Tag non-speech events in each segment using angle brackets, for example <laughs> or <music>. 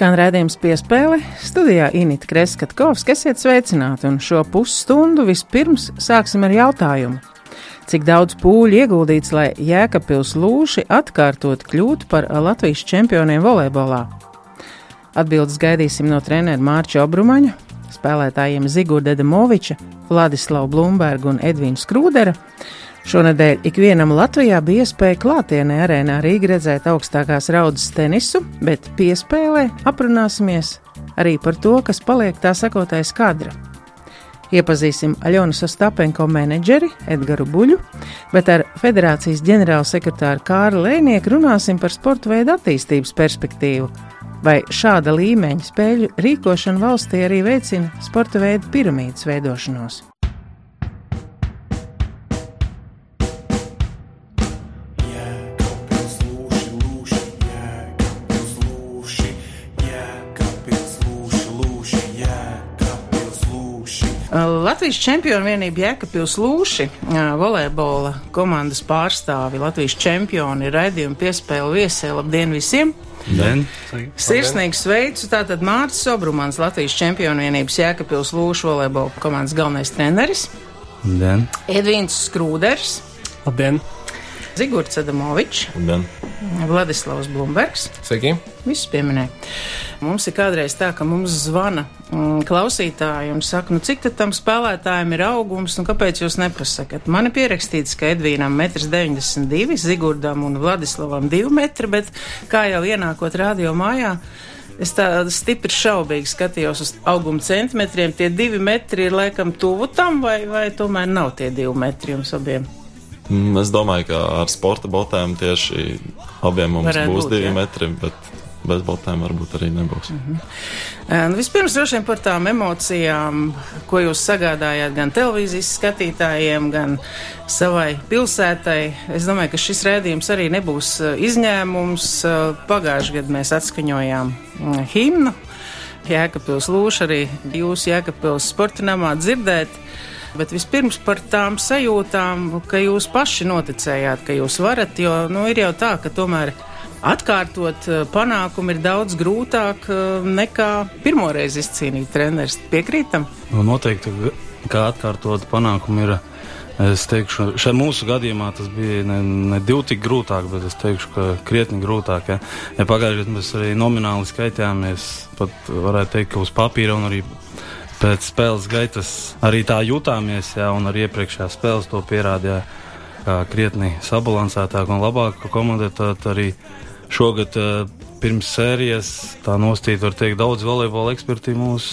Skan redzējums piespēle, studijā Inita Kreskatkovs, esiet sveicināti, un šo pusstundu vispirms sāksim ar jautājumu. Cik daudz pūļu ieguldīts, lai Jēkabpils lūši atkārtot kļūtu par Latvijas čempioniem volejbolā? Atbildes gaidīsim no treneru Mārča Obrumaņa, spēlētājiem Zigurda Demoviča, Vladislava Blumberga un Edvīna Skrūdera. Šonadēļ ikvienam Latvijā bija iespēja klātienē arēnā Rīgā redzēt augstākās raudas tenisu, bet piespēlē aprunāsimies arī par to, kas paliek tā sakotais kadra. Iepazīsim Aļonu Sastapenko menedžeri Edgaru Buļu, bet ar federācijas ģenerālsekretāru Kārlu Lēnieku runāsim par sporta veidu attīstības perspektīvu. Vai šāda līmeņa spēļu rīkošana valstī arī veicina sporta veidu piramīdas veidošanos? Latvijas čempionu vienība Jēkabpils Lūši, volejbola komandas pārstāvi, Latvijas čempioni ir raidījuma piespēle viesē. Labdien visiem! Den. Sirsnīgi sveicu! Tātad Mārcis Obrumans, Latvijas čempionu vienības Jēkabpils Lūšu volejbola komandas galvenais treneris. Den. Edvīns Skrūders. Labdien! Zigorts Adamovičs, Ben. Vladislavs Blumbergs. Sveiki! Visus pieminēja. Mums ir kādreiz tā, ka mums zvana mm, klausītāji un saka, nu cik tad tam spēlētājiem ir augums un kāpēc jūs nepasakat? Man ir pierakstīts, ka Edvīnam 1,92 m, Zigurdam un Vladislavam 2 metri, bet kā jau ienākot radio mājā. Es tā stipri šaubīgi skatījos uz auguma centimetriem. Tie divi metri ir laikam tuvu tam, vai, vai tomēr nav tie divi metri jums abiem? Mm, Es domāju, ka ar sporta botēm tieši abiem mums Varētu būs būt, divi jā. metri, bet bez botēm varbūt arī nebūs. Nu, vispirms droši vien par tām emocijām, ko jūs sagādājāt gan televīzijas skatītājiem, gan savai pilsētai. Es domāju, ka šis rādījums arī nebūs izņēmums. Pagājušajā gadā mēs atskaņojām mm, himnu. Jēkabpils lūš arī jūsu Jēkabpils sporta namā dzirdēt. Bet vispirms par tām sajūtām, ka jūs paši noticējāt, ka jūs varat, jo nu, ir jau tā, ka tomēr atkārtot eh, panākumu ir daudz grūtāk eh, nekā pirmoreiz izcīnīt treneris. Piekrītam? Nu, noteikti, kā atkārtot panākumu ir. Es teikšu, šajā mūsu gadījumā tas bija ne, ne divi tik grūtāk, bet es teikšu, ka krietni grūtāk. Ja, ja pagājušajā gadā mēs arī nomināli skaitījāmies, pat varētu teikt, ka uz papīra un arī pēc spēles gaitas arī tā jutāmies, ja, un arī iepriekšējā spēles to pierādīja, kā krietni sabalansētāk un labāk komandē. Tad arī šogad eh, pirms sērijas tā nostīt, var teikt, daudz volejbola eksperti mūs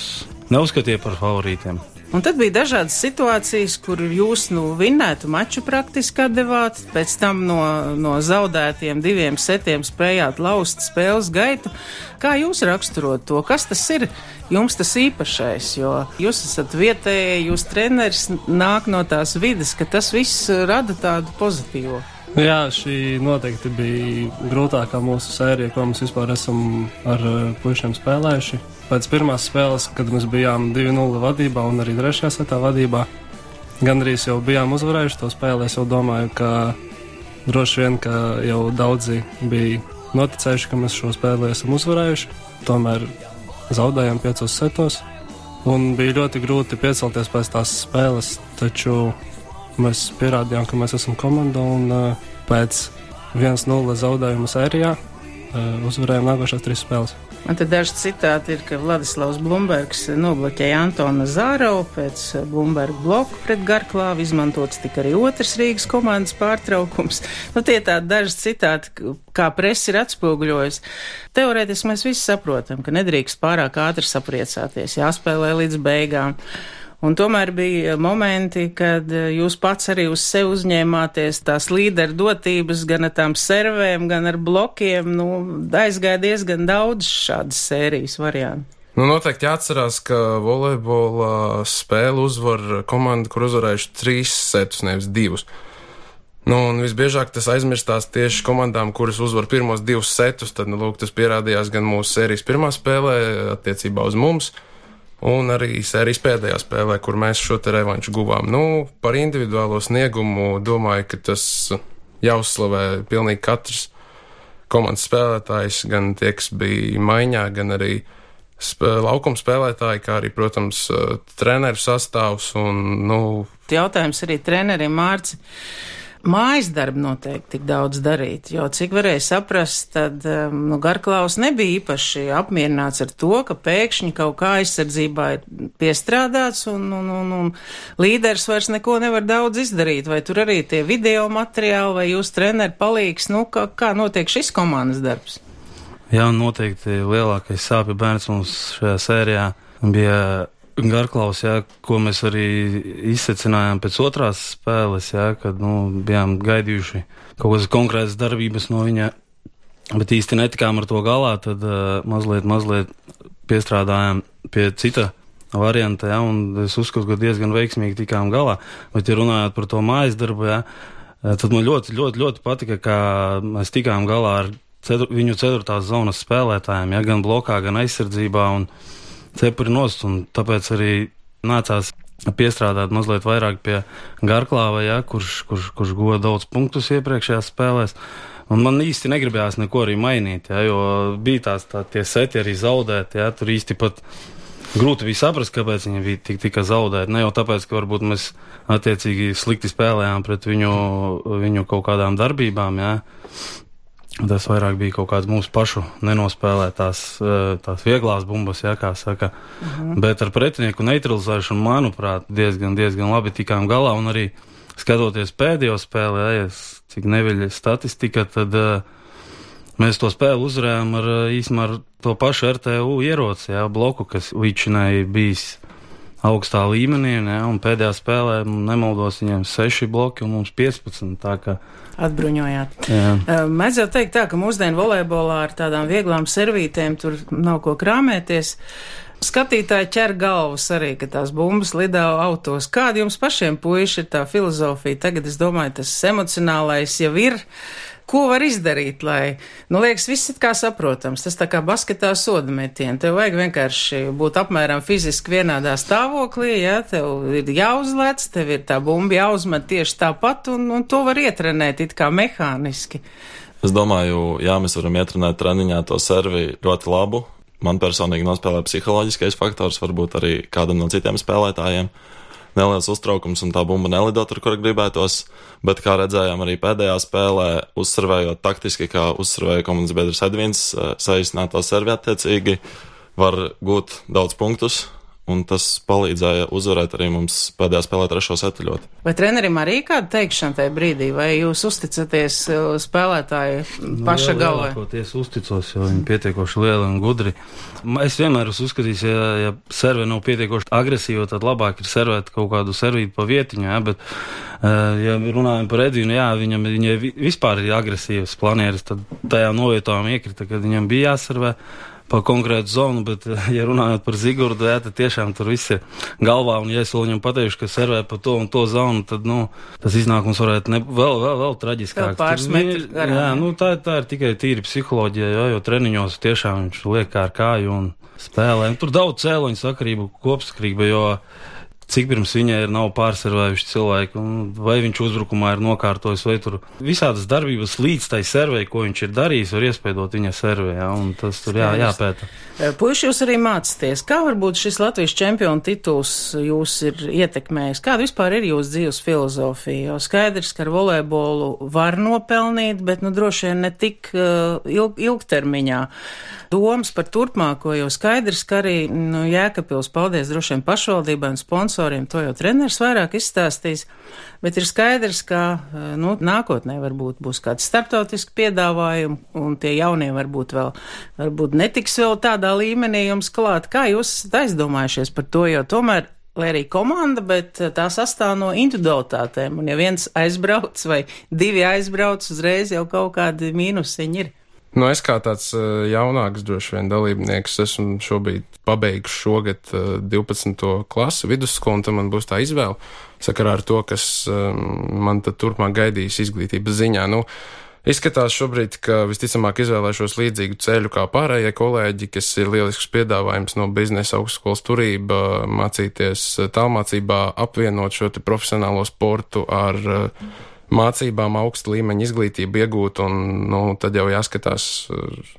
neuzskatīja par favorītiem. Un tad bija dažādas situācijas, kur jūs nu vinnētu maču praktiski atdevāt, pēc tam no, no zaudētiem diviem setiem spējāt laust spēles gaitu. Kā jūs raksturot to? Kas tas ir jums tas īpašais? Jo jūs esat vietējais, jūs treneris nāk no tās vidas, ka tas viss rada tādu pozitīvu. Nu Jā, šī noteikti bija grūtākā mūsu sērija, ko mēs vispār esam ar uh, puišiem spēlējuši. Pēc pirmās spēles, kad mēs bijām 2-0 vadībā un arī trešajā setā vadībā, gandrīz jau bijām uzvarējuši to spēli. Es jau domāju, ka droši vien, ka jau daudzi bija noticējuši, ka mēs šo spēli esam uzvarējuši. Tomēr zaudējām piecos setos. Un bija ļoti grūti piecelties pēc tās spēles, taču mēs pierādījām, ka mēs esam komanda un uh, pēc 1-0 zaudējuma sērijā uh, uzvarējām nākošās trīs spēles. Un tad daži citāti ir, ka Vladislavs Blumbergs nobloķēja Antonu Zārovu pēc Blumberga bloku pret Garklāvu, izmantots tika arī otrs Rīgas komandas pārtraukums. Nu, tie tādi daži citāti, kā presa ir atspoguļojusi. Teorētiski mēs visi saprotam, ka nedrīkst pārāk ātri sapriecāties, jāspēlē līdz beigām. Un tomēr bija momenti, kad eh, jūs pats arī uz sevi uzņēmāties tās līderu dotības gan ar tām servēm, gan ar blokiem. Nu, aizgāja diezgan daudz šādas sērijas variantu. Nu, noteikti jāatcerās, ka volejbola spēle uzvar komanda, kur uzvarējuši trīs setus, nevis divus. Nu, un visbiežāk tas aizmirstās tieši komandām, kuras uzvar pirmos divus setus. Tad, nu, lūk, tas pierādījās gan mūsu sērijas pirmā spēlē, attiecībā uz mums, un arī sērijas pēdējā spēlē, kur mēs šo te revanšu guvām. Nu, par individuālo sniegumu domāju, ka tas jāuzslavē pilnīgi katrs komandas spēlētājs, gan tie, kas bija maiņā, gan arī spē, laukuma spēlētāji, kā arī, protams, treneru sastāvs un, nu. Jautājums arī trenerim Mārci mājas darbu noteikti tik daudz darīt, jo cik varēja saprast, tad um, nu, Garklaus nebija īpaši apmierināts ar to, ka pēkšņi kaut kā aizsardzībā ir piestrādāts un, un, un, un līderis vairs neko nevar daudz izdarīt, vai tur arī tie video materiāli vai jūs treneri palīgs, nu, kā, kā notiek šis komandas darbs? Jā, noteikti lielākais sāpju bērns mums šajā sērijā bija Garklaus, jā, ko mēs arī izsecinājām pēc otrās spēles, jā, kad nu, bijām gaidījuši kaut kādas konkrētas darbības no viņa, bet īsti netikām ar to galā, tad uh, mazliet, mazliet piestrādājām pie cita varianta, jā, un es uzskatu, ka diezgan veiksmīgi tikām galā. Bet, ja runājot par to mājas darbu, jā, tad man ļoti, ļoti, ļoti patika, ka mēs tikām galā ar cetur, viņu ceturtās zonas spēlētājiem, jā, gan blokā, gan aizsardzībā. Un, cepuri nost, un tāpēc arī nācās piestrādāt mazliet vairāk pie Garklāva, ja, kurš, kurš, kurš guva daudz punktus iepriekšējās spēlēs. Un man īsti negribējās neko arī mainīt, ja, jo bija tās tā, seti arī zaudēti. Ja, tur īsti pat grūti bija saprast, kāpēc viņi bija tik, tika zaudēti. Ne jau tāpēc, ka varbūt mēs attiecīgi slikti spēlējām pret viņu, viņu kaut kādām darbībām. Ja. Tas vairāk bija kaut kāds mūsu pašu nenospēlētās, eh, tās vieglās bumbas, jā, kā saka. Uh mhm. -huh. Bet ar pretinieku neutralizēšanu, manuprāt, diezgan, diezgan labi tikām galā. Un arī skatoties pēdējo spēli, jā, cik neviļa statistika, tad uh, mēs to spēli uzvarējām ar eh, īsumā ar to pašu RTU ieroci, jā, bloku, kas līdšanai bijis augstā līmenī, ne, un pēdējā spēlē, nemaldos, viņiem 6 bloki un mums 15. Tā kā atbruņojāt. Mēdz jau teikt tā, ka mūsdienu volejbolā ar tādām vieglām servītēm tur nav ko krāmēties. Skatītāji ķer galvas arī, ka tās bumbas lidā autos. Kāda jums pašiem puiši ir tā filozofija? Tagad es domāju, tas emocionālais jau ir Ko var izdarīt, lai, nu, liekas, viss ir kā saprotams. Tas tā kā basketā soda metieni. Tev vajag vienkārši būt apmēram fiziski vienādā stāvoklī, jā, tev ir jāuzlec, tev ir tā bumba jāuzmet tieši tāpat, un, un to var ietrenēt it kā mehāniski. Es domāju, jā, mēs varam ietrenēt treniņā to servi ļoti labu. Man personīgi nospēlē psiholoģiskais faktors, varbūt arī kādam no citiem spēlētājiem neliels uztraukums un tā bumba nelido tur, kur gribētos. Bet, kā redzējām arī pēdējā spēlē, uzsverējot taktiski, kā uzsverēja komandas biedrs Edvins, eh, saīsināto servi attiecīgi, var gūt daudz punktus un tas palīdzēja uzvarēt arī mums pēdējā spēlē trešo setu ļoti. Vai trenerim arī kāda teikšana tajā brīdī, vai jūs uzticaties uh, spēlētāju nu, paša nu, galvā? Es uzticos, jo viņi pietiekoši lieli un gudri. Es vienmēr esmu uzskatījis, ja, ja serve nav pietiekoši agresīva, tad labāk ir servēt kaut kādu servītu pa vietiņu, ja, bet, uh, ja runājam par Edvinu, jā, viņam, viņai vispār ir agresīvas planieris, tad tajā novietojām iekrita, kad viņam bija jāservē pa konkrētu zonu, bet, eh, ja runājot par Zigurdu, jā, tad tiešām tur viss ir galvā, un ja es vēl viņam pateikšu, ka servē pa to un to zonu, tad, nu, tas iznākums varētu ne, vēl, vēl, vēl traģiskāk. Pāris metri garām. Jā, nu, tā, tā ir tikai tīri psiholoģija, jo, jo treniņos tiešām viņš liek kā ar kāju un spēlē. Tur daudz cēloņu sakarību kopsakrība, jo cik pirms viņai ir nav pārservējuši cilvēki, vai viņš uzbrukumā ir nokārtojis, vai tur visādas darbības līdz tai servei, ko viņš ir darījis, var iespējot viņa servē, ja, un tas tur jā, jāpēta. Puiši jūs arī mācāties, kā varbūt šis Latvijas čempionu tituls jūs ir ietekmējis, kāda vispār ir jūsu dzīves filozofija, jo skaidrs, ka ar volejbolu var nopelnīt, bet, nu, droši vien ne tik uh, ilg, ilgtermiņā. Domas par turpmāko, jo skaidrs, ka arī, nu, Jēkabils, paldies droši vien pašvaldībai un sponsoriem, sponsoriem, to jau treneris vairāk izstāstīs, bet ir skaidrs, ka eh, nu, nākotnē varbūt būs kāds starptautiski piedāvājumi, un tie jaunie varbūt vēl varbūt netiks vēl tādā līmenī jums klāt. Kā jūs esat aizdomājušies par to, jo tomēr lai arī komanda, bet eh, tā sastāv no individualitātēm. Un ja viens aizbrauc vai divi aizbrauc, uzreiz jau kaut kādi mīnusiņi ir. Nu, es kā tāds uh, jaunāks, droši vien dalībnieks, esmu šobrīd pabeigts šogad uh, 12. klasi vidusskolu, un tam man būs tā izvēle sakarā ar to, kas um, man tad turpmāk gaidīs izglītības ziņā. Nu, Izskatās šobrīd, ka visticamāk izvēlēšos līdzīgu ceļu kā pārējie kolēģi, kas ir lielisks piedāvājums no biznesa augstskolas turība, mācīties tālmācībā, apvienot šo profesionālo sportu ar uh, mācībām augstu līmeņu izglītību iegūt, un nu, tad jau jāskatās,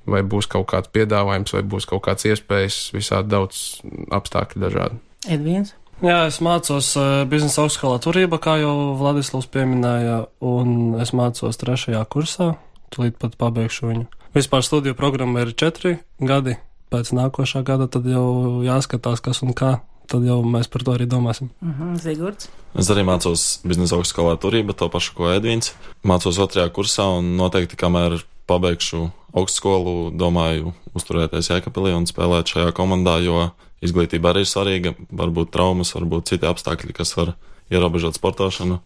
vai būs kaut kāds piedāvājums, vai būs kaut kāds iespējas, visādi daudz apstākļu dažādi. Edviens. Jā, es mācos uh, biznesa augstskolā turība, kā jau Vladislavs pieminēja, un es mācos trešajā kursā, tūlīt pat pabeigšu viņu. Vispār studiju programma ir četri gadi, pēc nākošā gada tad jau jāskatās, kas un kā tad jau mēs par to arī domāsim. Uh -huh, Zigords. Es arī mācos biznesa augstskolā turība, to pašu, ko Edvins. Mācos otrajā kursā un noteikti, kamēr pabeigšu augstskolu, domāju uzturēties Jēkabilī un spēlēt šajā komandā, jo izglītība arī ir svarīga. Varbūt traumas, varbūt citi apstākļi, kas var ierobežot sportošanu.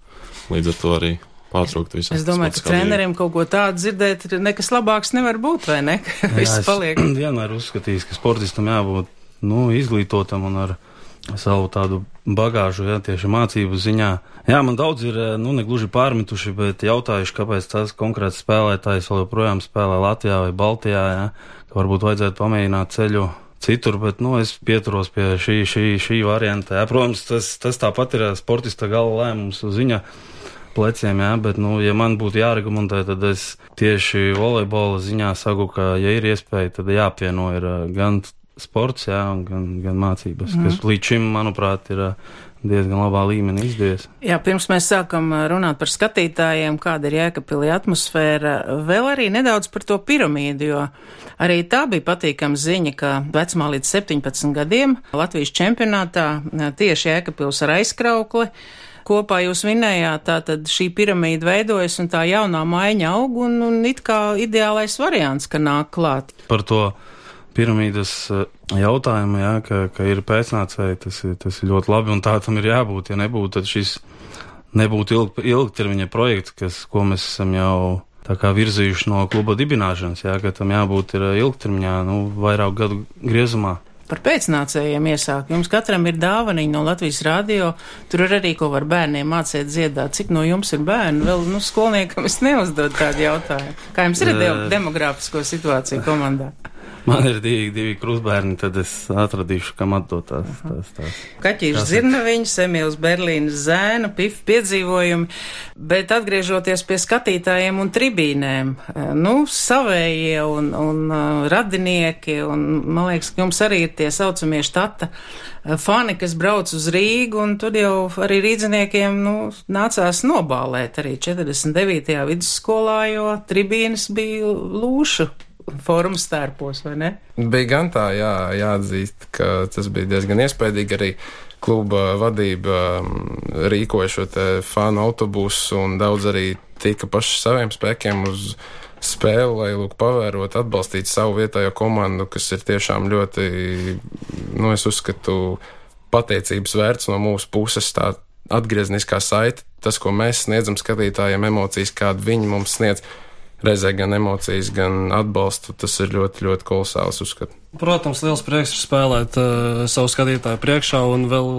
Līdz ar to arī pārtraukt visu. Es domāju, ka treneriem kaut ko tādu dzirdēt, nekas labāks nevar būt, vai ne? <laughs> Viss paliek. Es <clears throat> vienmēr uzskatījis, ka sportistam jābūt nu, izglītotam un ar savu tādu bagāžu, ja tieši mācību ziņā. Jā, man daudz ir, nu, negluži pārmetuši, bet jautājuši, kāpēc tas konkrēts spēlētājs vēl joprojām spēlē Latvijā vai Baltijā, ja, ka varbūt vajadzētu pamēģināt ceļu citur, bet, nu, es pieturos pie šī, šī, šī varianta. Jā, protams, tas, tas tāpat ir sportista gala lēmums uz viņa pleciem, jā, bet, nu, ja man būtu jāregumentē, tad es tieši volejbola ziņā saku, ka, ja ir iespēja, tad jāapvieno ir gan sports, jā, gan, gan mācības, mm. kas līdz šim, manuprāt, ir diezgan labā līmenī izdevies. Jā, pirms mēs sākam runāt par skatītājiem, kāda ir jēkapilī atmosfēra, vēl arī nedaudz par to piramīdu, jo arī tā bija patīkama ziņa, ka vecumā līdz 17 gadiem Latvijas čempionātā tieši jēkapils ar aizkraukli kopā jūs vinējāt, tā tad šī piramīda veidojas un tā jaunā maiņa aug un, un it kā ideālais variants, ka nāk klāt. Par to piramīdas eh, jautājumu, jā, ka, ka ir pēcnācēji, tas, tas ir ļoti labi un tā tam ir jābūt. Ja nebūtu, tad šis nebūtu ilg, ilgtermiņa projekts, kas, ko mēs esam jau tā kā virzījuši no kluba dibināšanas, jā, ka tam jābūt ir eh, ilgtermiņā, nu, vairāk gadu griezumā. Par pēcnācējiem iesāk. Jums katram ir dāvaniņa no Latvijas radio. Tur ir arī, ko var bērniem mācīt dziedāt. Cik no jums ir bērni? Vēl, nu, skolniekam es neuzdodu tādu jautājumu. Kā jums ir de demogrāfisko situāciju komandā? Man ir divi, divi krustbērni, tad es atradīšu, kam atdot tās. tās, tās. Kaķis Zirnaviņš, Emīls Berlīnas zēna, pif piedzīvojumi, bet atgriežoties pie skatītājiem un tribīnēm, eh, nu, savējie un, un uh, radinieki, un man liekas, ka jums arī ir tie saucamie štata eh, fani, kas brauc uz Rīgu, un tur jau arī rīdziniekiem, nu, nācās nobālēt arī 49. vidusskolā, jo tribīnes bija lūšu formu stērpos, vai ne? Bija gan tā, jā, jāatzīst, ka tas bija diezgan iespaidīgi arī. Kluba vadība mm, rīkoja šo fanu autobusu un daudz arī tika paši saviem spēkiem uz spēli, lai lūk, pavērot, atbalstīt savu vietējo komandu, kas ir tiešām ļoti, nu, es uzskatu, pateicības vērts no mūsu puses. Tā atgriezniskā saite, tas, ko mēs sniedzam skatītājiem, emocijas, kādu viņi mums sniedz reizē gan emocijas, gan atbalstu. Tas ir ļoti, ļoti kolosāls uzskats. Protams, liels prieks ir spēlēt uh, savu skatītāju priekšā, un vēl,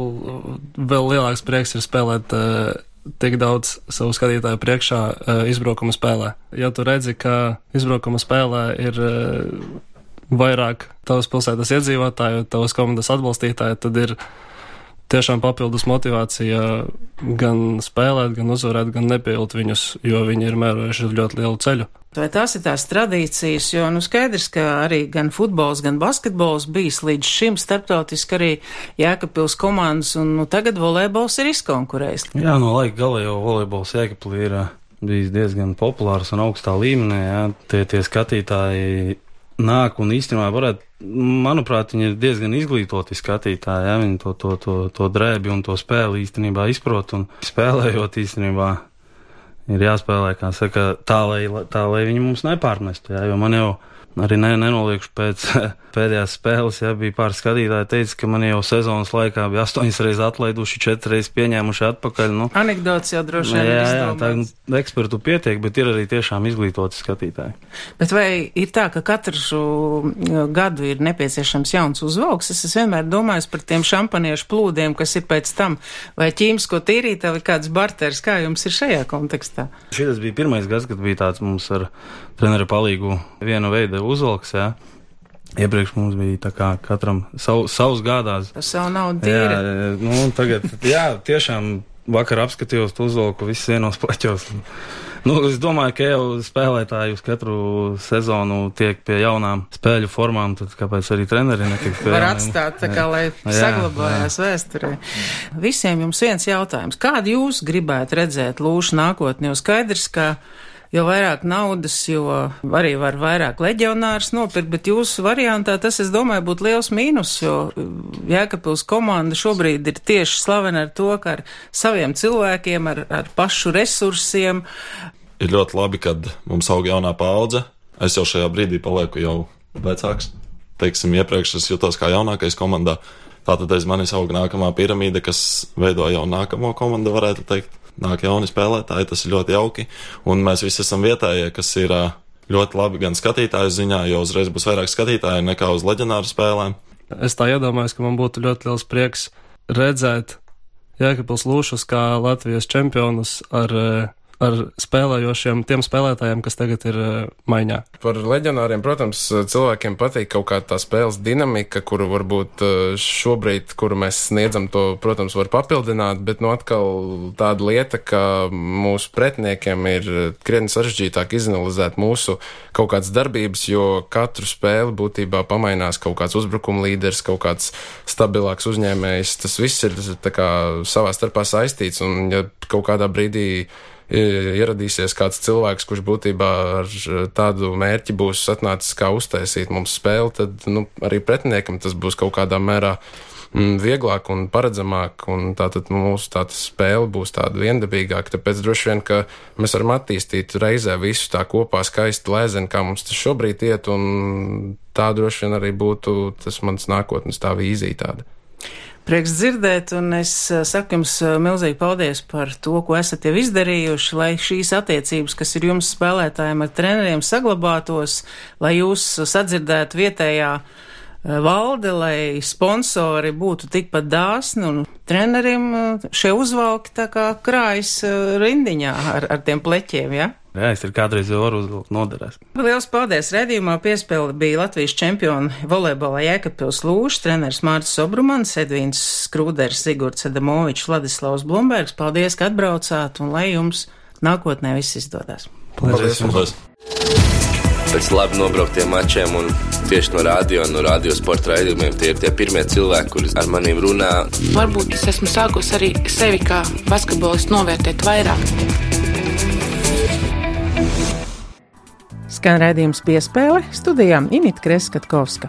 vēl lielāks prieks ir spēlēt uh, tik daudz savu skatītāju priekšā uh, izbraukuma spēlē. Ja tu redzi, ka izbraukuma spēlē ir uh, vairāk tavas pilsētas iedzīvotāju, tavas komandas atbalstītāju, tad ir tiešām papildus motivācija gan spēlēt, gan uzvarēt, gan nepievilt viņus, jo viņi ir mērojuši ļoti lielu ceļu. Vai tās ir tās tradīcijas, jo, nu, skaidrs, ka arī gan futbols, gan basketbols bijis līdz šim starptautiski arī Jēkabpils komandas, un, nu, tagad volejbols ir izkonkurējis. Jā, no laika gala jau volejbols Jēkabpilī ir bijis diezgan populārs un augstā līmenī, jā, tie, tie skatītāji nāk un īstenībā varētu, manuprāt, viņi ir diezgan izglītoti skatītāji. Ja? Viņi to, to, to, to drēbi un to spēli īstenībā izprot un spēlējot īstenībā. Ir jāspēlē, kā saka, tā, lai, tā, lai viņi mums nepārmestu. Ja? Jo man jau arī ne, nenoliekšu pēc <laughs> pēdējās spēles, ja bija pāris skatītāji, teica, ka man jau sezonas laikā bija astoņas reizes atlaiduši, četras reizes pieņēmuši atpakaļ. Nu, Anekdots jau droši vien. Jā, jā, tā nu, ekspertu pietiek, bet ir arī tiešām izglītoti skatītāji. Bet vai ir tā, ka katru gadu ir nepieciešams jauns uzvalks? Es esmu vienmēr domājis par tiem šampaniešu plūdiem, kas ir pēc tam, vai ķīmisko tīrītā vai kāds barters, kā jums ir šajā kontekstā? Šis bija pirmais gads, kad bija tāds mums ar treneru palīgu vienu veidu uzvalks, jā. Iepriekš mums bija tā kā katram sav, savs gādās. Par savu naudu tīri. Jā, nu, tagad, jā, tiešām vakar apskatījos, uzvilku visus vienos pleķos. Nu, es domāju, ka jau spēlētāji uz katru sezonu tiek pie jaunām spēļu formām, tad kāpēc arī treneri netiek pie Var jauniem? atstāt tā kā, Jā. lai Jā, saglabājās vēsturē. Visiem jums viens jautājums. Kādu jūs gribētu redzēt lūšu nākotnē? Jo skaidrs, ka jo vairāk naudas, jo arī var vairāk leģionārus nopirkt, bet jūsu variantā tas, es domāju, būtu liels mīnus, jo Jēkabils komanda šobrīd ir tieši slavena ar to, ka ar saviem cilvēkiem, ar, ar pašu resursiem, Ir ļoti labi, kad mums aug jaunā paudze. Es jau šajā brīdī palieku jau vecāks. Teiksim, iepriekš es jutos kā jaunākais komandā. Tātad aiz manis aug nākamā piramīda, kas veido jau nākamo komandu, varētu teikt. Nāk jauni spēlētāji, tas ir ļoti jauki. Un mēs visi esam vietējie, kas ir ļoti labi gan skatītāju ziņā, jo uzreiz būs vairāk skatītāju nekā uz leģendāru spēlēm. Es tā iedomājos, ka man būtu ļoti liels prieks redzēt Jēkabils Lūšus kā Latvijas čempionus ar, eh, ar spēlējošiem tiem spēlētājiem, kas tagad ir eh, maiņā. Par leģionāriem, protams, cilvēkiem patīk kaut kā tā spēles dinamika, kuru varbūt eh, šobrīd, kuru mēs sniedzam, to, protams, var papildināt, bet, nu, atkal tāda lieta, ka mūsu pretiniekiem ir krietni sarežģītāk izanalizēt mūsu kaut kādas darbības, jo katru spēli būtībā pamainās kaut kāds uzbrukuma līderis, kaut kāds stabilāks uzņēmējs. Tas viss ir kā savā starpā saistīts, un ja kaut kādā brīdī ieradīsies kāds cilvēks, kurš būtībā ar tādu mērķi būs atnācis kā uztaisīt mums spēli, tad nu, arī pretiniekam tas būs kaut kādā mērā mm, vieglāk un paredzamāk, un tātad mūsu tāda spēle būs tāda viendabīgāka. Tāpēc droši vien, ka mēs varam attīstīt reizē visu tā kopā skaisti lēzeni, kā mums tas šobrīd iet, un tā droši vien arī būtu tas mans nākotnes tā vīzija tāda. Prieks dzirdēt, un es eh, saku jums eh, milzīgi paldies par to, ko esat jau izdarījuši, lai šīs attiecības, kas ir jums spēlētājiem ar treneriem, saglabātos, lai jūs sadzirdētu vietējā eh, valde, lai sponsori būtu tikpat dāsni un treneriem šie uzvalki tā kā krājas rindiņā ar, ar tiem pleķiem, ja? Jā, es ir kādreiz varu uzvilkt noderēs. Liels paldies! Redījumā piespēle bija Latvijas čempioni volejbolā Jēkabpils Lūšs, treneris Mārcis Obrumans, Edvīns Skrūders, Sigurds Adamovičs, Vladislavs Blumbergs. Paldies, ka atbraucāt un lai jums nākotnē viss izdodas! Paldies! Paldies. pēc labi nobrauktiem mačiem un tieši no radio, no radio sporta raidījumiem. Tie ir tie pirmie cilvēki, kurus ar maniem runā. Varbūt es esmu sākusi arī sevi kā basketbolistu novērtēt vairāk. Skan redzējums piespēle studijām Inita Kreskatkovska.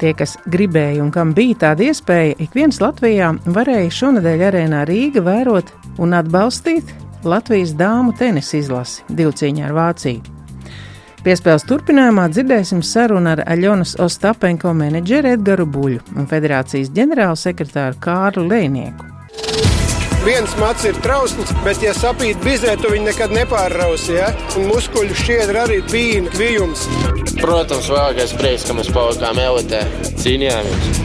Tie, kas gribēja un kam bija tāda iespēja, ik viens Latvijā varēja šonadēļ arēnā Rīga vērot un atbalstīt Latvijas dāmu tenisa izlasi divcīņā ar Vāciju. Piespēles turpinājumā dzirdēsim sarunu ar Aļonas Ostapenko menedžeri Edgaru Buļu un federācijas ģenerālsekretāru Kārlu Lēnieku. Viens mats ir trausls, bet, ja sapīt bizē, tu viņu nekad nepārrausi. Ja? Un muskuļu šķiedra arī bija kvijums. Protams, vēlākais prieks, ka mēs palikām elitē, cīnījāmies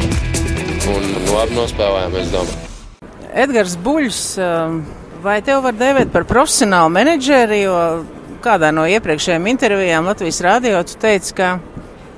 un labi nospēlējām, es domāju. Edgars Buļs, um, vai tev var dēvēt par profesionālu menedžeri, jo kādā no iepriekšējām intervijām Latvijas rādio tu teici, ka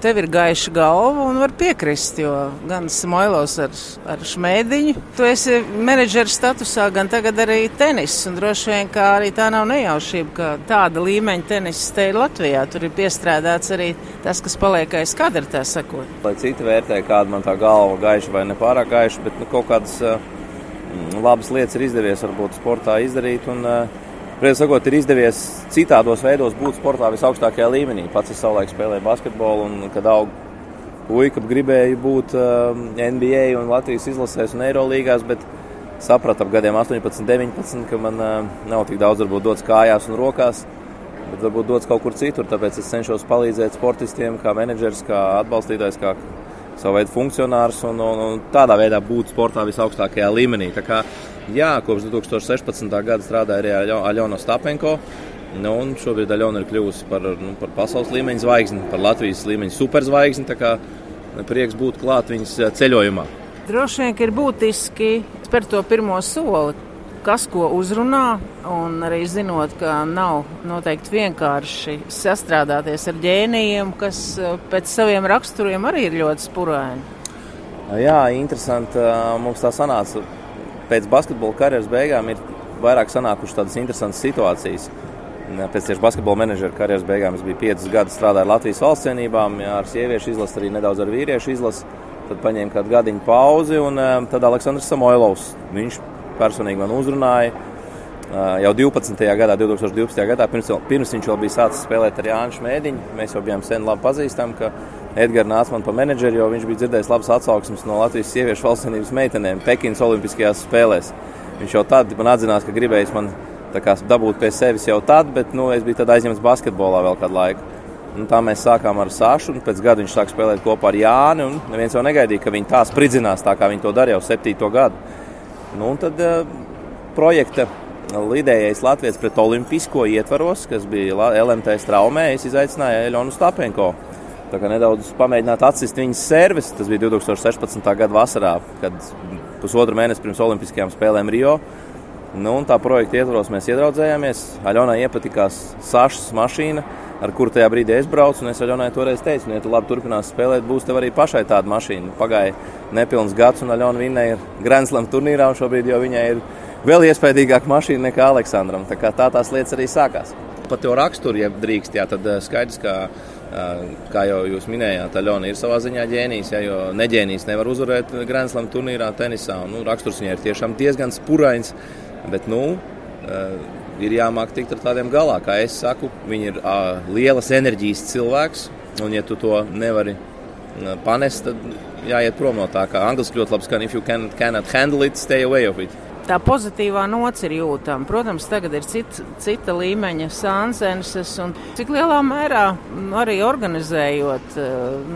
tev ir gaiša galva un var piekrist, jo gan Smailos ar, ar šmēdiņu, tu esi menedžera statusā, gan tagad arī tenis, un droši vien, kā arī tā nav nejaušība, ka tāda līmeņa tenis te ir Latvijā, tur ir piestrādāts arī tas, kas paliek aiz kadra, tā sakot. Lai citi vērtē, kāda man tā galva gaiša vai nepārāk gaiša, bet nu, kaut kādas uh, labas lietas ir izdevies varbūt sportā izdarīt. Un, uh, Pēc sakot, ir izdevies citādos veidos būt sportā visaugstākajā līmenī. Pats es savulaik spēlēju basketbolu, un kad aug puika gribēju būt uh, NBA un Latvijas izlasēs un Eirolīgās, bet sapratu ap gadiem 18, 19, ka man uh, nav tik daudz varbūt dots kājās un rokās, bet varbūt dots kaut kur citur. Tāpēc es cenšos palīdzēt sportistiem, kā menedžers, kā atbalstītājs, kā savu veidu funkcionārs un, un, un tādā veidā būt sportā visaugstākajā līmenī. Tā kā, jā, kopš 2016. gada strādāju arī ar Aļonu Stapenko. Nu, un šobrīd Aļona ir kļuvusi par, nu, par pasaules līmeņa zvaigzni, par Latvijas līmeņa superzvaigzni. Tā kā prieks būt klāt viņas ceļojumā. Droši vien, ir būtiski spērt to pirmo soli, kas ko uzrunā, un arī zinot, ka nav noteikti vienkārši sastrādāties ar ģēnijiem, kas pēc saviem raksturiem arī ir ļoti spuraini. Jā, interesanti. Mums tā sanāca pēc basketbola karjeras beigām ir vairāk sanākušas tādas interesantas situācijas. Pēc tieši basketbola menedžera karjeras beigām es biju 5 gadus strādājis Latvijas valsts cienībām, ar sieviešu izlasi, arī nedaudz ar vīriešu izlasi. Tad paņēmu kādu gadiņu pauzi, un tad Aleksandrs Samoilovs. Viņš personīgi man uzrunāja. Jau 12. gadā, 2012. gadā, pirms, pirms viņš vēl bija sācis spēlēt ar Jānu Šmēdiņu, mēs jau bijām sen labi pazīstami, Edgars nāca man pa menedžeri, jo viņš bija dzirdējis labas atsauksmes no Latvijas sieviešu valstsvienības meitenēm Pekinas Olimpiskajās spēlēs. Viņš jau tad man atzinās, ka gribējis man kā, dabūt pie sevis jau tad, bet nu, es biju aizņemts basketbolā vēl kādu laiku. Un tā mēs sākām ar Sašu, un pēc gada viņš sāk spēlēt kopā ar Jāni. Neviens jau negaidīja, ka viņi tā spridzinās, tā kā viņi to darīja jau septīto gadu. Nu, tad uh, projekta lidējais Latvijas pret Olimpisko ietvaros, kas bija LMT straumē, es izaicināju Eļonu Stapenko. Tā kā nedaudz pamēģināt atsist viņas servis. Tas bija 2016. gada vasarā, kad pusotru mēnesi pirms Olimpiskajām spēlēm Rio. Nu, tā projekta ietvaros mēs iedraudzējāmies. Aļonai iepatikās Sašas mašīna ar kuru tajā brīdī es braucu. Es Aļonai toreiz teicu, nu, ja tu labi turpinās spēlēt, būs tev arī pašai tāda mašīna. Pagāja nepilns gads, un Aļona vinnēja Grand Slam turnīrā, un šobrīd jau viņai ir vēl iespaidīgāka mašīna nekā Aleksandram. Tā, tā tās lietas arī sākās. Pat jau raksturu, ja drīkst, jā, tad skaidrs, ka, kā jau jūs minējāt, Aļona ir savā ziņā ģēnijs, ja, jo neģēnijs nevar uzvarēt Grand Slam turnīrā tenisā. Un, nu, raksturs viņai ir tiešām diezgan spurains, bet, nu, ir jāmāk tikt ar tādiem galā. Kā es saku, viņi ir lielas enerģijas cilvēks, un ja tu to nevari panest, tad jāiet prom no tā. Kā angļuiski ļoti labi skan, if you can, cannot handle it, stay away of it. Tā pozitīvā nots ir jūtama. Protams, tagad ir cita, cita līmeņa sāncenses, un cik lielā mērā arī organizējot,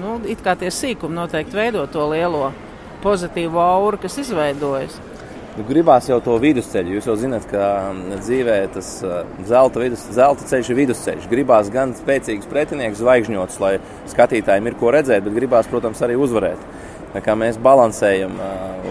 nu, it kā tie sīkumi noteikti veido to lielo pozitīvo auru, kas izveidojas. Nu, gribās jau to vidusceļu. Jūs jau zināt, ka dzīvē tas zelta, vidus, zelta ceļš ir vidusceļš. Gribās gan spēcīgs pretinieks, zvaigžņots, lai skatītājiem ir ko redzēt, bet gribās, protams, arī uzvarēt. Tā kā mēs balansējam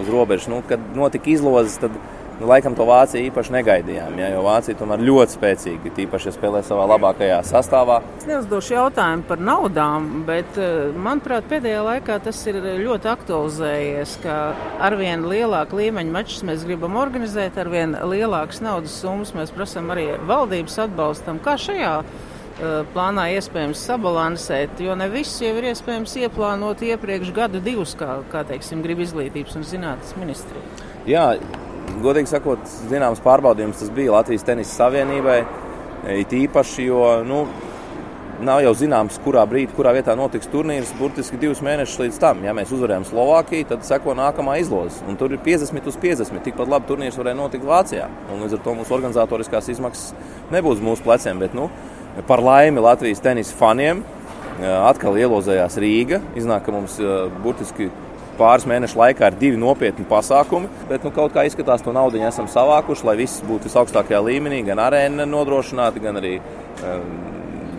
uz robežas, nu, kad notika izlozes, tad Nu, laikam to Vāciju īpaši negaidījām, ja, jo Vācija tomēr ļoti spēcīga, tīpaši, ja spēlē savā labākajā sastāvā. Es neuzdošu jautājumu par naudām, bet, eh, manuprāt, pēdējā laikā tas ir ļoti aktualizējies, ka arvien lielāku līmeņu mačus mēs gribam organizēt, arvien lielākas naudas summas mēs prasām arī valdības atbalstam. Kā šajā eh, plānā iespējams sabalansēt, jo ne viss jau ir iespējams ieplānot iepriekš gadu divus, kā, kā teiksim, grib izglītības un zinātnes ministrija. Jā, godīgi sakot, zināms pārbaudījums tas bija Latvijas Tenisa Savienībai. It īpaši, jo nu, nav jau zināms, kurā brīdī, kurā vietā notiks turnīrs. Burtiski divus mēnešus līdz tam, ja mēs uzvarējām Slovākiju, tad seko nākamā izloze. Un tur ir 50 uz 50. Tikpat labi turnīrs varēja notikt Vācijā. Un līdz ar to mūsu organizatoriskās izmaksas nebūs mūsu pleciem. Bet, nu, par laimi Latvijas tenisa faniem atkal ielozējās Rīga. Iznāk, ka mums burtiski pāris mēnešu laikā ir divi nopietni pasākumi, bet nu, kaut kā izskatās, to naudu esam savākuši, lai viss būtu visaugstākajā līmenī, gan arēna nodrošināta, gan arī um,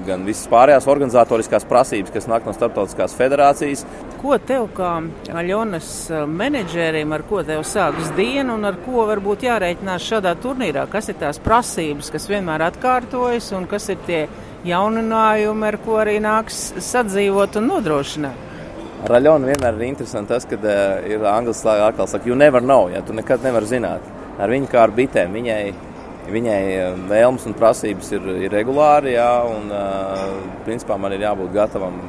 gan visas pārējās organizatoriskās prasības, kas nāk no starptautiskās federācijas. Ko tev, kā Aļonas uh, menedžerim, ar ko tev sākas diena un ar ko varbūt jārēķinās šādā turnīrā? Kas ir tās prasības, kas vienmēr atkārtojas un kas ir tie jauninājumi, ar ko arī nāks sadzīvot un nodrošināt? Ar Aļonu vienmēr ir interesanti tas, ka uh, ir angļu slāņa atkal saka, you never know, ja tu nekad nevari zināt. Ar viņu kā ar bitēm, viņai, viņai vēlmes un prasības ir, ir regulāri, jā, un uh, principā man ir jābūt gatavam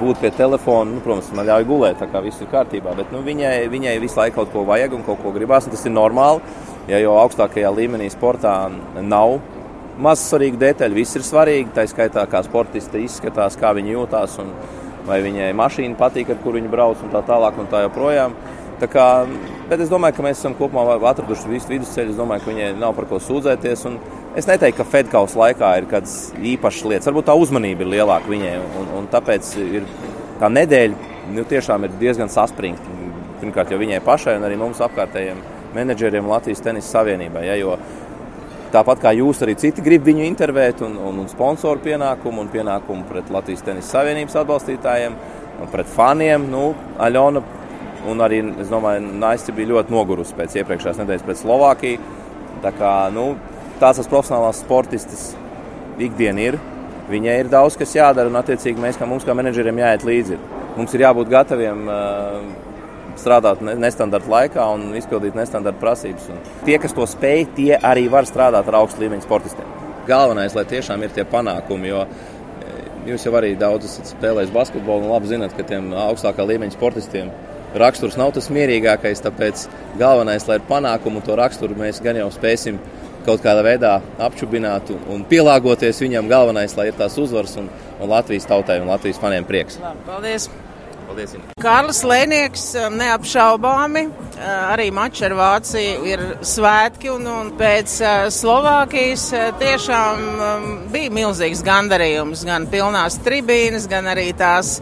būt pie telefona. Nu, protams, man ļauj gulēt, tā kā viss ir kārtībā, bet nu, viņai, viņai visu laiku kaut ko vajag un kaut ko gribās, tas ir normāli, ja jau augstākajā līmenī sportā nav maz svarīgu detaļu, viss ir svarīgi, tā skaitā, kā sportisti izskatās, kā viņi jūtās. Un, vai viņai mašīna patīk, ar kur viņa brauc un tā tālāk un tā joprojām. Tā kā, bet es domāju, ka mēs esam kopumā atraduši visu vidusceļu. Es domāju, ka viņai nav par ko sūdzēties. Es neteiktu, ka Fedkaus laikā ir kādas īpašas lietas. Varbūt tā uzmanība ir lielāka viņai. Un, un tāpēc ir tā nedēļa nu, tiešām ir diezgan saspringta. Pirmkārt, jau viņai pašai un arī mums apkārtējiem menedžeriem Latvijas Tenisa Savienībai. Ja, jo Tāpat kā jūs, arī citi grib viņu intervēt, un, un, un sponsoru pienākumu, un pienākumu pret Latvijas Tenisa Savienības atbalstītājiem, pret faniem. Nu, Aļona un arī, es domāju, Naisti bija ļoti nogurusi pēc iepriekšējās nedēļas pret Slovākiju. Tā kā, nu, tās profesionālās sportistas ikdiena ir. Viņai ir daudz, kas jādara, un attiecīgi mēs, kā mums, kā menedžeriem, jāiet līdzi. Mums ir jābūt gataviem uh, strādāt nestandarta laikā un izpildīt nestandarta prasības. Un tie, kas to spēj, tie arī var strādāt ar augstu līmeņu sportistiem. Galvenais, lai tiešām ir tie panākumi, jo eh, jūs jau arī daudz esat spēlējis basketbolu un labi zinat, ka tiem augstākā līmeņa sportistiem raksturs nav tas mierīgākais. Tāpēc galvenais, lai ir panākumu, to raksturu mēs gan jau spēsim kaut kādā veidā apčubināt un pielāgoties viņam. Galvenais, lai ir tās uzvaras un, un Latvijas tautai un Latvijas faniem prieks. Labi, paldies! Paldies! Ina. Kārlis Lēnieks neapšaubāmi arī mačs ar Vāciju ir svētki, un, un pēc Slovākijas tiešām bija milzīgs gandarījums. Gan pilnās tribīnes, gan arī tās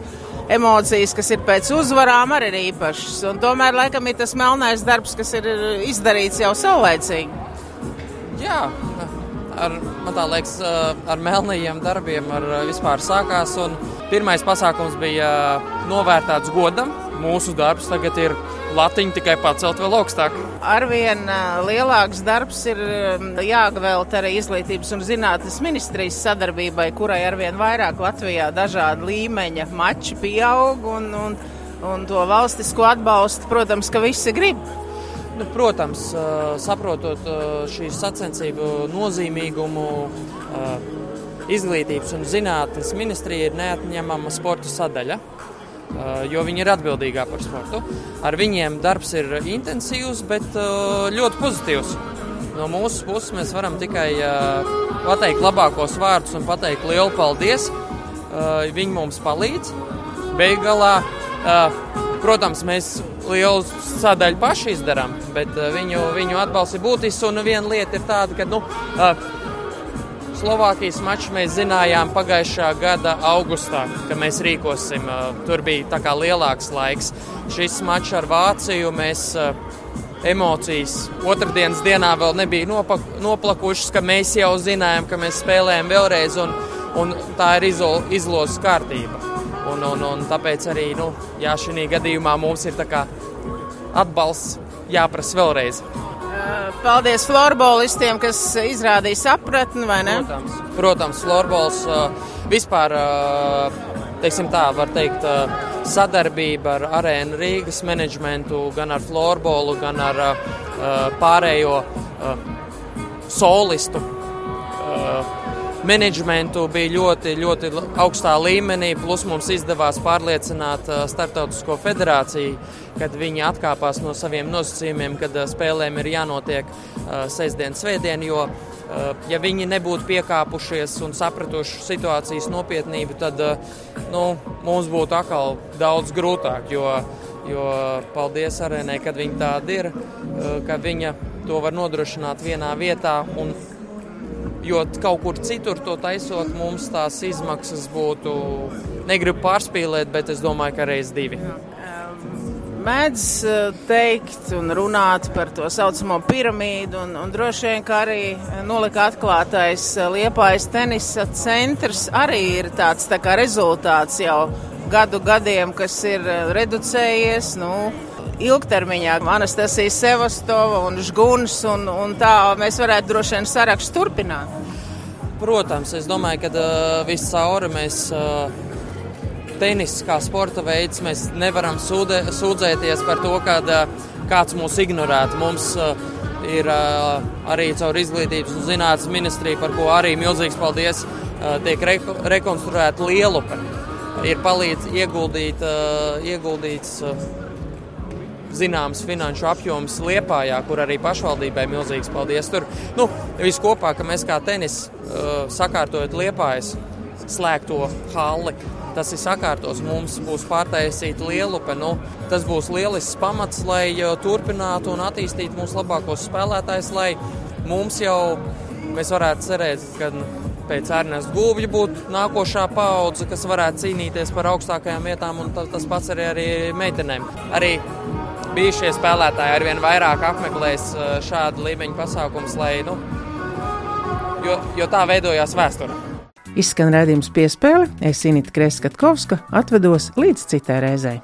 emocijas, kas ir pēc uzvarām, arī ir īpašas. Un tomēr, laikam, ir tas melnais darbs, kas ir izdarīts jau saulēcīgi. Jā, ar, man tā liekas, ar melnajiem darbiem ar vispār sākās. Pirmais pasākums bija novērtēts godam. Mūsu darbs tagad ir latiņa tikai pacelt vēl augstāk. Arvien lielāks darbs ir jāgavēlta arī izglītības un zinātnes ministrijas sadarbībai, kurai arvien vairāk Latvijā dažāda līmeņa mači pieaug un, un, un to valstisko atbalstu, protams, ka visi grib. Nu, protams, saprotot šīs sacensību nozīmīgumu, izglītības un zinātnes ministrija ir neatņemama sporta sadaļa. Jo viņi ir atbildīgā par sportu. Ar viņiem darbs ir intensīvs, bet ļoti pozitīvs. No mūsu puses mēs varam tikai pateikt labākos vārdus un pateikt lielu paldies. Viņi mums palīdz. Beigās, protams, mēs lielu sadaļu paši izdarām, bet viņu, viņu atbalsts ir būtisks. Un viena lieta ir tāda, ka nu, Slovākijas maču mēs zinājām pagājušā gada augustā, ka mēs rīkosim. Tur bija lielāks laiks. Šis mačs ar Vāciju mēs emocijas otrdienas dienā vēl nebija noplakušas, ka mēs jau zinājām, ka mēs spēlējam vēlreiz, un, un tā ir izlozes kārtība. Un, un, un tāpēc arī nu, jā, šī gadījumā mums ir atbalsts jāprasa vēlreiz. Paldies florbolistiem, kas izrādīja sapratni, vai ne? Protams, protams florbols vispār, teiksim tā, var teikt, sadarbība ar arēnu Rīgas menedžmentu, gan ar florbolu, gan ar pārējo solistu menedžmentu bija ļoti, ļoti augstā līmenī. Plus mums izdevās pārliecināt Startautisko federāciju, kad viņi atkāpās no saviem nosacījumiem, kad spēlēm ir jānotiek sestdien, svētdien. Jo, ja viņi nebūtu piekāpušies un sapratuši situācijas nopietnību, tad nu, mums būtu atkal daudz grūtāk. Jo, jo paldies arēnai, kad viņa tāda ir, ka viņa to var nodrošināt vienā vietā. Un, Jo kaut kur citur to taisot, mums tās izmaksas būtu, negribu pārspīlēt, bet es domāju, ka reiz divi. Mēdz teikt un runāt par to saucamo piramīdu, un, un droši vien, arī nolika atklātais Liepājas tenisa centrs arī ir tāds tā kā rezultāts jau gadu gadiem, kas ir reducējies. Nu, ilgtermiņā Anastasija Sevastova un Žguns, un, un tā mēs varētu droši vien sarakstu turpināt. Protams, es domāju, ka uh, viscauri mēs uh, tenis kā sporta veids, mēs nevaram sūdē, sūdzēties par to, ka uh, kāds mūs ignorētu. Mums uh, ir uh, arī caur izglītības un zinātnes ministriju, par ko arī milzīgs paldies, uh, tiek re rekonstruēta lielupe. Ir palīdz ieguldīt, uh, ieguldīts. Uh, zināms finanšu apjoms Liepājā, kur arī pašvaldībai milzīgs paldies. Tur nu, viss kopā, ka mēs kā tenis uh, sakārtojot Liepājas slēgto halli. Tas ir sakārtos, mums būs pārtaisīta lielupe. Nu, tas būs lielisks pamats, lai uh, turpinātu un attīstītu mūsu labākos spēlētājus, lai mums jau mēs varētu cerēt, ka pēc Ernesta Gulbja būtu nākošā paudze, kas varētu cīnīties par augstākajām vietām, un tas pats arī, arī meitenēm. Arī bijušie spēlētāji arvien vairāk apmeklēs uh, šādu līmeņu pasākumus, lai, nu, jo, jo tā veidojās vēsture. Izskan redzējums piespēle, es Inita Kreskatkovska atvedos līdz citai reizei.